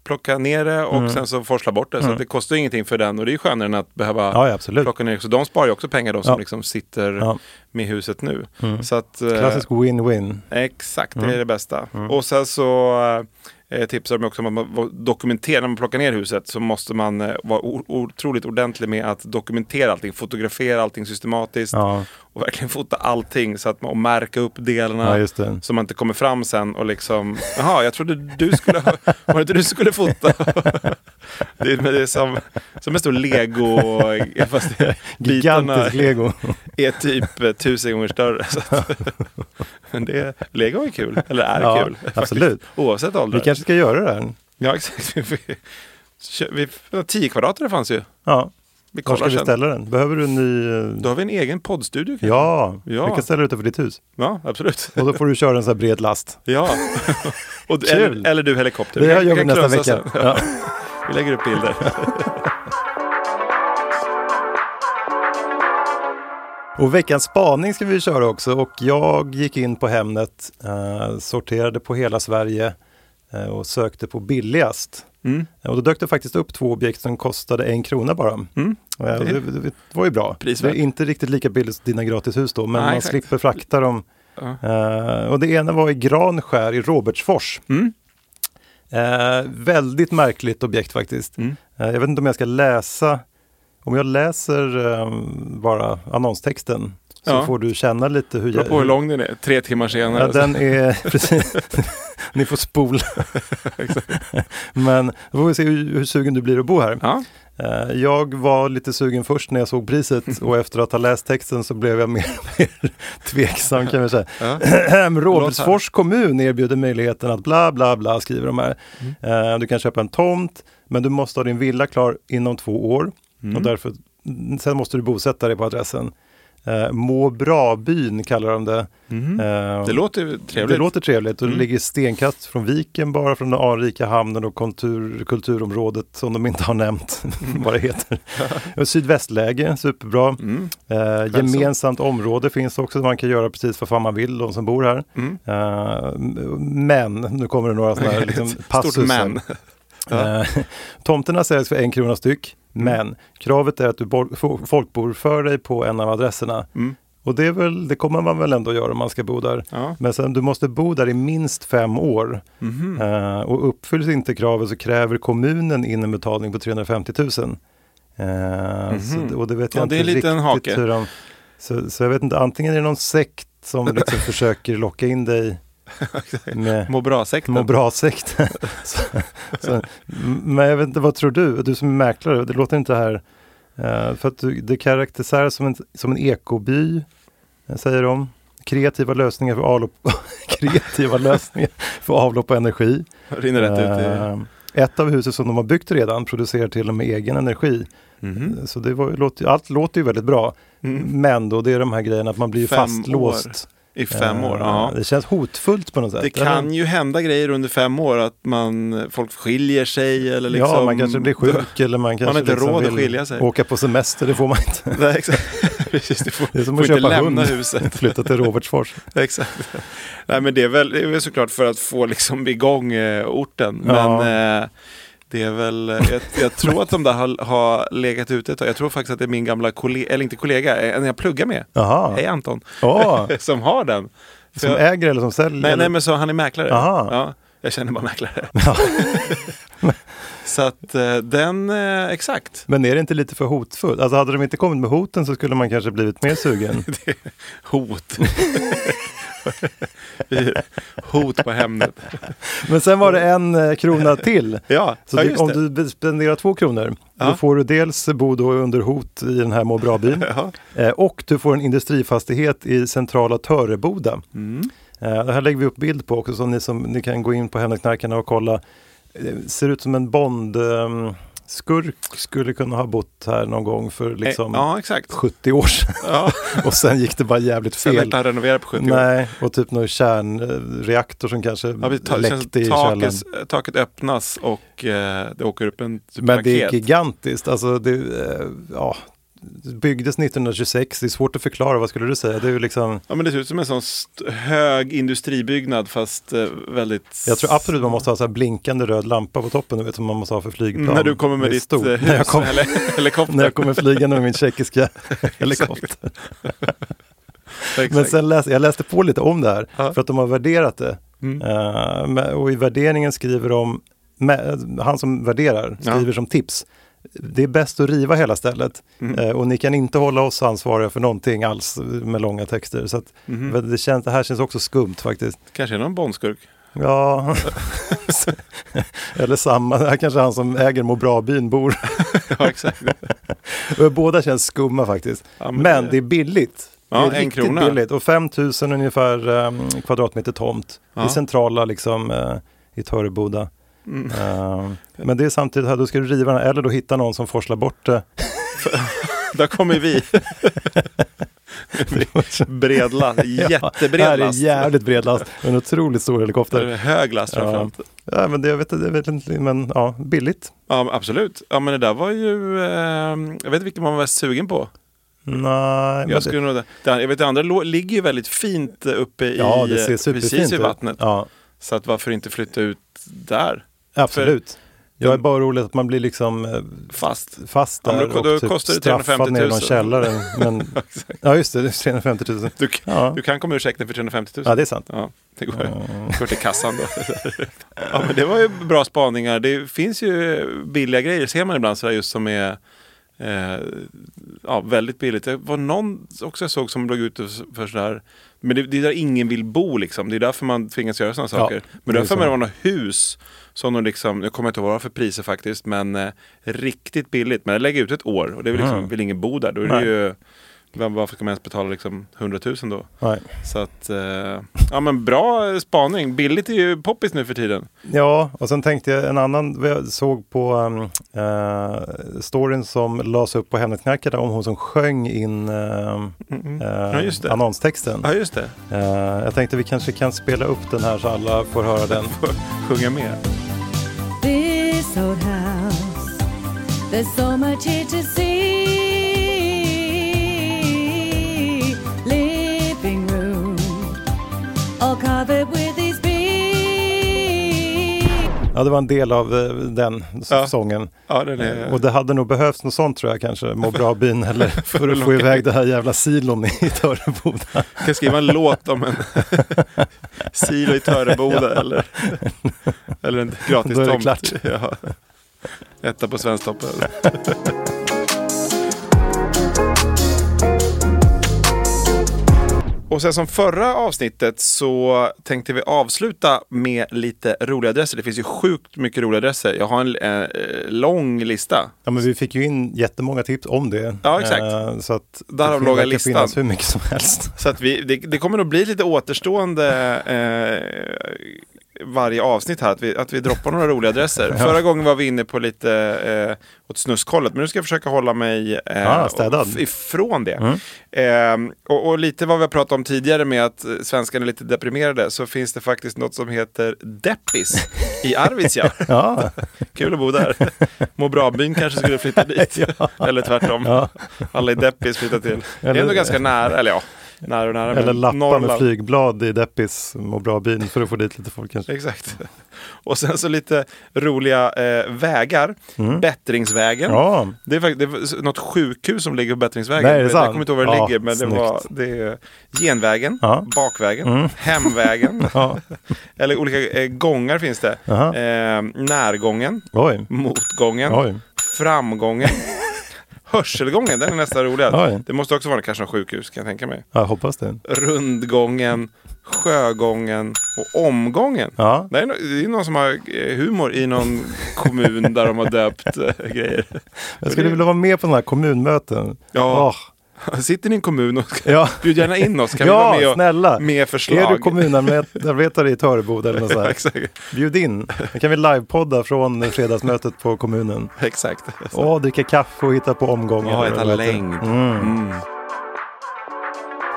plocka ner det och Mm. sen så forsla bort det. Så Mm. att det kostar ingenting för den och det är ju skönare än att behöva Ja, ja, plocka ner. Så de sparar ju också pengar de som Ja. liksom sitter med huset nu. Mm. Så att, eh, Klassisk win-win. Exakt, det Mm. är det bästa. Mm. Och sen så eh, tipsar de också om att man dokumenterar, när man plockar ner huset så måste man eh, vara otroligt ordentlig med att dokumentera allting, fotografera allting systematiskt Ja, och verkligen fota allting så att man och märka upp delarna. ja. Så man inte kommer fram sen och liksom, jaha, jag trodde du skulle, var det inte du skulle fota? det, är, det är som, som en stor lego, fast Gigantisk lego. är typ tusen gånger större. Så att, men det, lego är kul, eller är Ja, kul. faktiskt, absolut. Oavsett ålder. Vi kanske ska göra det här. Ja, exakt. Vi, vi, vi, 10 kvadratare fanns ju. Ja, Vi var ska kollar vi sen. ställa den? Behöver du en ny... eh, Då har vi en egen poddstudio. kanske. Ja, Ja. vi kan ställa det utanför ditt hus. ja, absolut. Och då får du köra en sån här bred last. Ja, Och, eller, eller du helikopter. Det kan- gör vi nästa vecka. sen. Ja. Vi lägger upp bilder. Och veckans spaning ska vi köra också och jag gick in på Hemnet, eh, sorterade på hela Sverige eh, och sökte på billigast. Mm. Och då dök det faktiskt upp två objekt som kostade en krona bara. Mm. Eh, det, det, det var ju bra. Prisvärt. Det är inte riktigt lika billigt som dina gratishus då, men Nej, man exakt. slipper frakta dem. Eh, och det ena var i Granskär i Robertsfors. Mm. Eh, väldigt märkligt objekt faktiskt. Mm. Eh, jag vet inte om jag ska läsa, om jag läser eh, bara annonstexten så Ja. får du känna lite hur... Beror på hur lång den är. Tre timmar senare. Ja, den är, precis. Ni får spola. Men då får vi se hur, hur sugen du blir att bo här. Ja. Eh, Jag var lite sugen först när jag såg priset och efter att ha läst texten så blev jag mer och mer tveksam kan vi säga. Ja. Robertsfors kommun erbjuder möjligheten att bla bla bla skriver de här. Mm. Eh, Du kan köpa en tomt men du måste ha din villa klar inom två år Mm. och därför sen måste du bosätta dig på adressen. Eh, Må bra-byn kallar de det. Mhm. Eh, Det låter trevligt. det låter trevligt och det Mm. ligger stenkast från viken bara från den anrika hamnen och kultur, kulturområdet som de inte har nämnt vad det heter. Sydvästläge, superbra. Mm. Eh, gemensamt område finns också, man kan göra precis vad fan man vill, de som bor här. Mm. Eh, men, nu kommer det några sådana här liksom, passusar. Stort men. Ja. Eh, tomterna säljs för en krona styck, Mm. Men kravet är att du folkbokför dig på en av adresserna. Mm. Och det, är väl, det kommer man väl ändå göra om man ska bo där. Ja. Men sen, du måste bo där i minst fem år. Mhm. Eh, och uppfylls inte kravet så kräver kommunen in en betalning på 350 000. Eh, så, och det vet jag. Ja, det är inte lite en riktigt hake. hur de... Så, så jag vet inte, antingen är det någon sekt som liksom försöker locka in dig Må bra-sekten. må bra-sekt. så, så, m- men jag vet inte, vad tror du? Du som är mäklare, det låter inte här... eh, för att du, det karaktäriseras som en, som en ekoby, eh, säger de. Kreativa lösningar för avlopp, kreativa lösningar för avlopp och energi. Rinner rätt ut i... Eh, Ett av husen som de har byggt redan producerar till och med egen energi. Mhm. Så det var, låter, allt låter ju väldigt bra. Mm. Men då det är de här grejerna att man blir Fem fastlåst. I fem år, Eh, ja. Det känns hotfullt på något sätt. Det eller? kan ju hända grejer under fem år, att man, folk skiljer sig eller liksom... Ja, man kanske blir sjuk eller man kanske har inte liksom råd att skilja sig. åka på semester, det får man inte. Nej, exakt. Precis, du får, Det är som att köpa lämna hund. huset. Flytta till Robertsfors. Exakt. Nej, men det är väl, det är väl såklart för att få liksom igång eh, orten. Ja. Men eh, det är väl, eh, jag, jag tror att de där har, har legat ute ett tag. Jag tror faktiskt att det är min gamla kollega, eller inte kollega, en jag pluggar med. Jaha. Hej Anton. Ja, som har den. Som jag, äger eller som säljer? nej, nej, men så han är mäklare. Aha. Ja, jag känner bara mäklare. Ja. Så att eh, den, eh, exakt. Men är det inte lite för hotfullt? Alltså hade de inte kommit med hoten så skulle man kanske blivit mer sugen. Hot. Hot på Hemnet. Men sen var det en eh, krona till. Ja, Så ja om det. du spenderar två kronor, Ja. då får du dels bo då under hot i den här må bra-byn Ja. och du får en industrifastighet i centrala Töreboda. Mm. Eh, Det här lägger vi upp bild på också så ni, som, ni kan gå in på Hemnetknarkarna och kolla. Det ser ut som en Bond ehm, skurk skulle kunna ha bott här någon gång för liksom Eh, Ja, exakt. 70 år sedan. Ja. och sen gick det bara jävligt Sen fel. inte han renoverat på 70 år. Nej, och typ någon kärnreaktor som kanske Ja, ta, läckte i källaren. taket, öppnas och eh, det åker upp en typ Men det är gigantiskt. Alltså det, eh, ja, byggdes 1926, det är svårt att förklara. Vad skulle du säga? Det är liksom, Ja, men det ser ut som en sån hög industribyggnad fast eh, väldigt... jag tror absolut man måste ha så blinkande röd lampa på toppen, du vet, som man måste ha för flygplan. Mm, När du kommer med ditt stort. eh, hus När jag, kom, eller helikopter. när jag kommer flygande med min tjeckiska helikopter. Men sen läs, jag läste på lite om det här, Ja. för att de har värderat det. Mm. Eh, men- och i värderingen skriver de, han som värderar Ja. skriver som tips, det är bäst att riva hela stället Mm. Eh, och ni kan inte hålla oss ansvariga för någonting alls med långa texter. Så att, Mhm. det, känns, det här känns också skumt faktiskt. Kanske är någon bondskurk. Ja, eller samma, det här kanske han som äger må bra-byn bor. ja, exakt. Båda känns skumma faktiskt. Ja, men, det är billigt. Ja, det är en riktigt krona. billigt och 5000 ungefär um, kvadratmeter tomt Ja. i centrala liksom uh, i Töreboda. Mm. Uh, men det är samtidigt, här, då ska du riva den eller då hitta någon som forslar bort det. Där kommer vi. Bredlast, Ja, jättebred här är last. jävligt bred last. En otroligt stor Det helikopter. är Hög last Ja. framförallt. Ja, men det, jag vet, inte- jag vet inte, men ja, billigt. Ja, absolut. Ja, men det där var ju... Eh, jag vet inte vilken man var mest sugen på. Nej, Jag, det, skulle nog, det, jag vet det andra ligger ju väldigt fint uppe i, ja, det ser eh, precis ut. vattnet. Ja, Så att varför inte flytta ut där absolut. Jag är bara orolig att man blir liksom eh, fast? fast Ja, där men då- då och typ kostar det straffad 350 000. ner i någon källare. Men, ja, just det, det är 350 000. Du, Ja. du kan komma ur checken för 350 000. Ja, det är sant. Ja, det går, går till kassan då. ja, men det var ju bra spaningar. Det finns ju billiga grejer, ser man ibland sådär just som är eh, ja, väldigt billigt. Det var någon också jag såg som låg ute för sådär. Men det, det är där ingen vill bo liksom. Det är därför man tvingas göra sådana saker. men därför var något hus som de liksom, jag kommer inte ihåg vad det var för priser faktiskt, men eh, riktigt billigt. Men jag lägger ut ett år och det är väl liksom, Mm. vill ingen bo där. Då är Nej. det ju, varför ska man ens betala liksom 100 000 då? Nej. Så att, eh, ja men bra spaning. Billigt är ju poppis nu för tiden. Ja, och sen tänkte jag en annan, jag såg på um, uh, storyn som lades upp på Hemnetknarkarna om hon som sjöng in uh, Mm. eh, Ja, just det. annonstexten. Ja just det, Eh, jag tänkte vi kanske kan spela upp den här så alla får höra den. sjunga med. Old house, there's so much here to see. Living room, all covered with. Ja, det var en del av eh, den Ja. sången. Ja, den är... Och det hade nog behövts något sånt tror jag kanske, må bra byn eller för att få iväg det här jävla silon i Töreboda. Jag kan skriva en låt om en silo i Töreboda eller, eller en gratis Då är det tomt. klart. Ja. Etta på Svensktoppen. Och sen som förra avsnittet så tänkte vi avsluta med lite roliga adresser. Det finns ju sjukt mycket roliga adresser. Jag har en eh, lång lista. Ja, men vi fick ju in jättemånga tips om det. Ja, exakt. Eh, så att Därav det låga listan. finnas hur mycket som helst. Så att vi, det, det kommer nog bli lite återstående eh, varje avsnitt här, att vi, att vi droppar några roliga adresser. Förra gången var vi inne på lite eh, åt snuskhållet, men nu ska jag försöka hålla mig eh, Ah, ifrån det. Eh, och, och lite vad vi har pratat om tidigare med att eh, svenskarna är lite deprimerade, så finns det faktiskt något som heter Deppis i Arvidsjaur. Ja, Kul att bo där. Må bra-byn kanske skulle flytta dit. Eller tvärtom. Ja. Alla i Deppis flyttar till. det är ändå ganska nära, eller ja, nära nära. eller lappa med Norrland. flygblad i Deppis, må bra byn för att få dit lite folk kanske. Exakt. Och sen så lite roliga eh, vägar. Bättringsvägen. Mm. Ja, Det är faktiskt det är något sjukhus som ligger på Bättringsvägen. Nej, är det jag kommer inte ihåg var det Ja, ligger, men det, var, det är genvägen, Ja. bakvägen, hemvägen. ja. Eller olika eh, gångar finns det. Eh, närgången, Oj, motgången, oj. framgången. Hörselgången, den är nästan roligast. Oj. Det måste också vara kanske något sjukhus kan jag tänka mig. Jag hoppas det. Rundgången, sjögången och omgången. Ja, Det är, no- det är någon som har eh, humor i någon kommun där de har döpt eh, grejer. jag skulle vilja vara med på här kommunmöten. Ja. Åh, Sitter ni i en kommun och ja. bjud gärna in oss. Kan vi vara ja med och, snälla. med förslag? Är du kommunarbetare i Töreboda eller något sånt Ja. Bjud in. Då kan vi livepodda från fredagsmötet på kommunen. exakt. Åh, dricka kaffe och hitta på omgångar. Ja, hitta det? längd. Mm. Mm.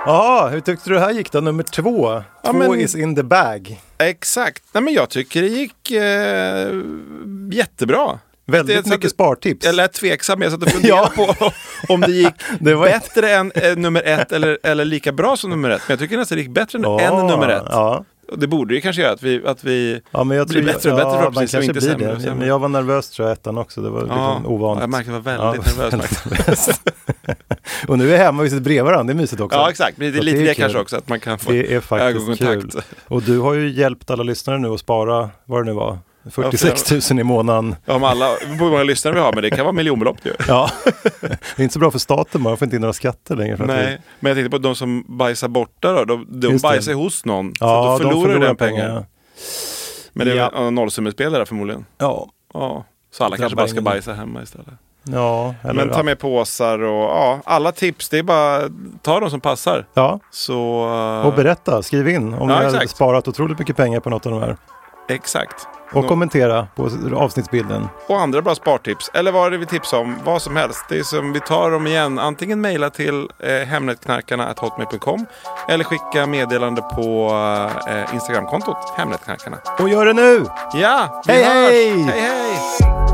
Ja, hur tyckte du det här gick då? Nummer två. Ja, två men- is in the bag. Exakt. Nej, men jag tycker det gick eh, jättebra. Väldigt mycket spartips. Jag lät tveksam, jag satt och funderade Ja. på om det gick Det var- bättre än eh, nummer ett eller, eller lika bra som nummer ett. Men jag tycker nästan det gick bättre än, Ja, än nummer ett. Ja. Och det borde ju kanske göra, att vi, att vi Ja, men jag Blir tror, bättre och bättre ja, förhoppningsvis och kanske inte blir sämre det. sämre. Men jag var nervös tror jag ettan också. Det var liksom ovant. jag märkte att jag var väldigt nervös. väldigt och nu är vi hemma och vi sitter bredvid varandra. Det är mysigt också. Ja, exakt. Men det är lite det är det kanske också, att man kan få Det är faktiskt ögonkontakt. kul. Och du har ju hjälpt alla lyssnare nu att spara, vad det nu var, 46 000 i månaden. Ja, om alla, det hur många lyssnare vi har, men det kan vara miljonbelopp ju. Ja, det är inte så bra för staten, man får inte in några skatter längre. Nej, men jag tänkte på de som bajsar borta då. De, de det. bajsar ju hos någon. vi, så ja, att då de förlorar du den pengar. pengen. Men det är Ja. väl ja. nollsummespelare förmodligen. Ja, Ja. Så alla kanske bara ska ingen. bajsa hemma istället. ja, eller, Men ta med påsar och ja, alla tips. Det är bara ta de som passar. ja. Så... Och berätta, skriv in om Ja, ni har exakt. sparat otroligt mycket pengar på något av de här. Exakt. Och kommentera på avsnittsbilden. Och andra bra spartips. Eller vad är det vi tipsar om? Vad som helst. Det är som vi tar dem igen. Antingen mejla till eh, hemnetknarkarna.hotmail.com eller skicka meddelande på eh, Instagramkontot Hemnetknarkarna. Och gör det nu! Ja, Hej, hörs! hej! hej, hej!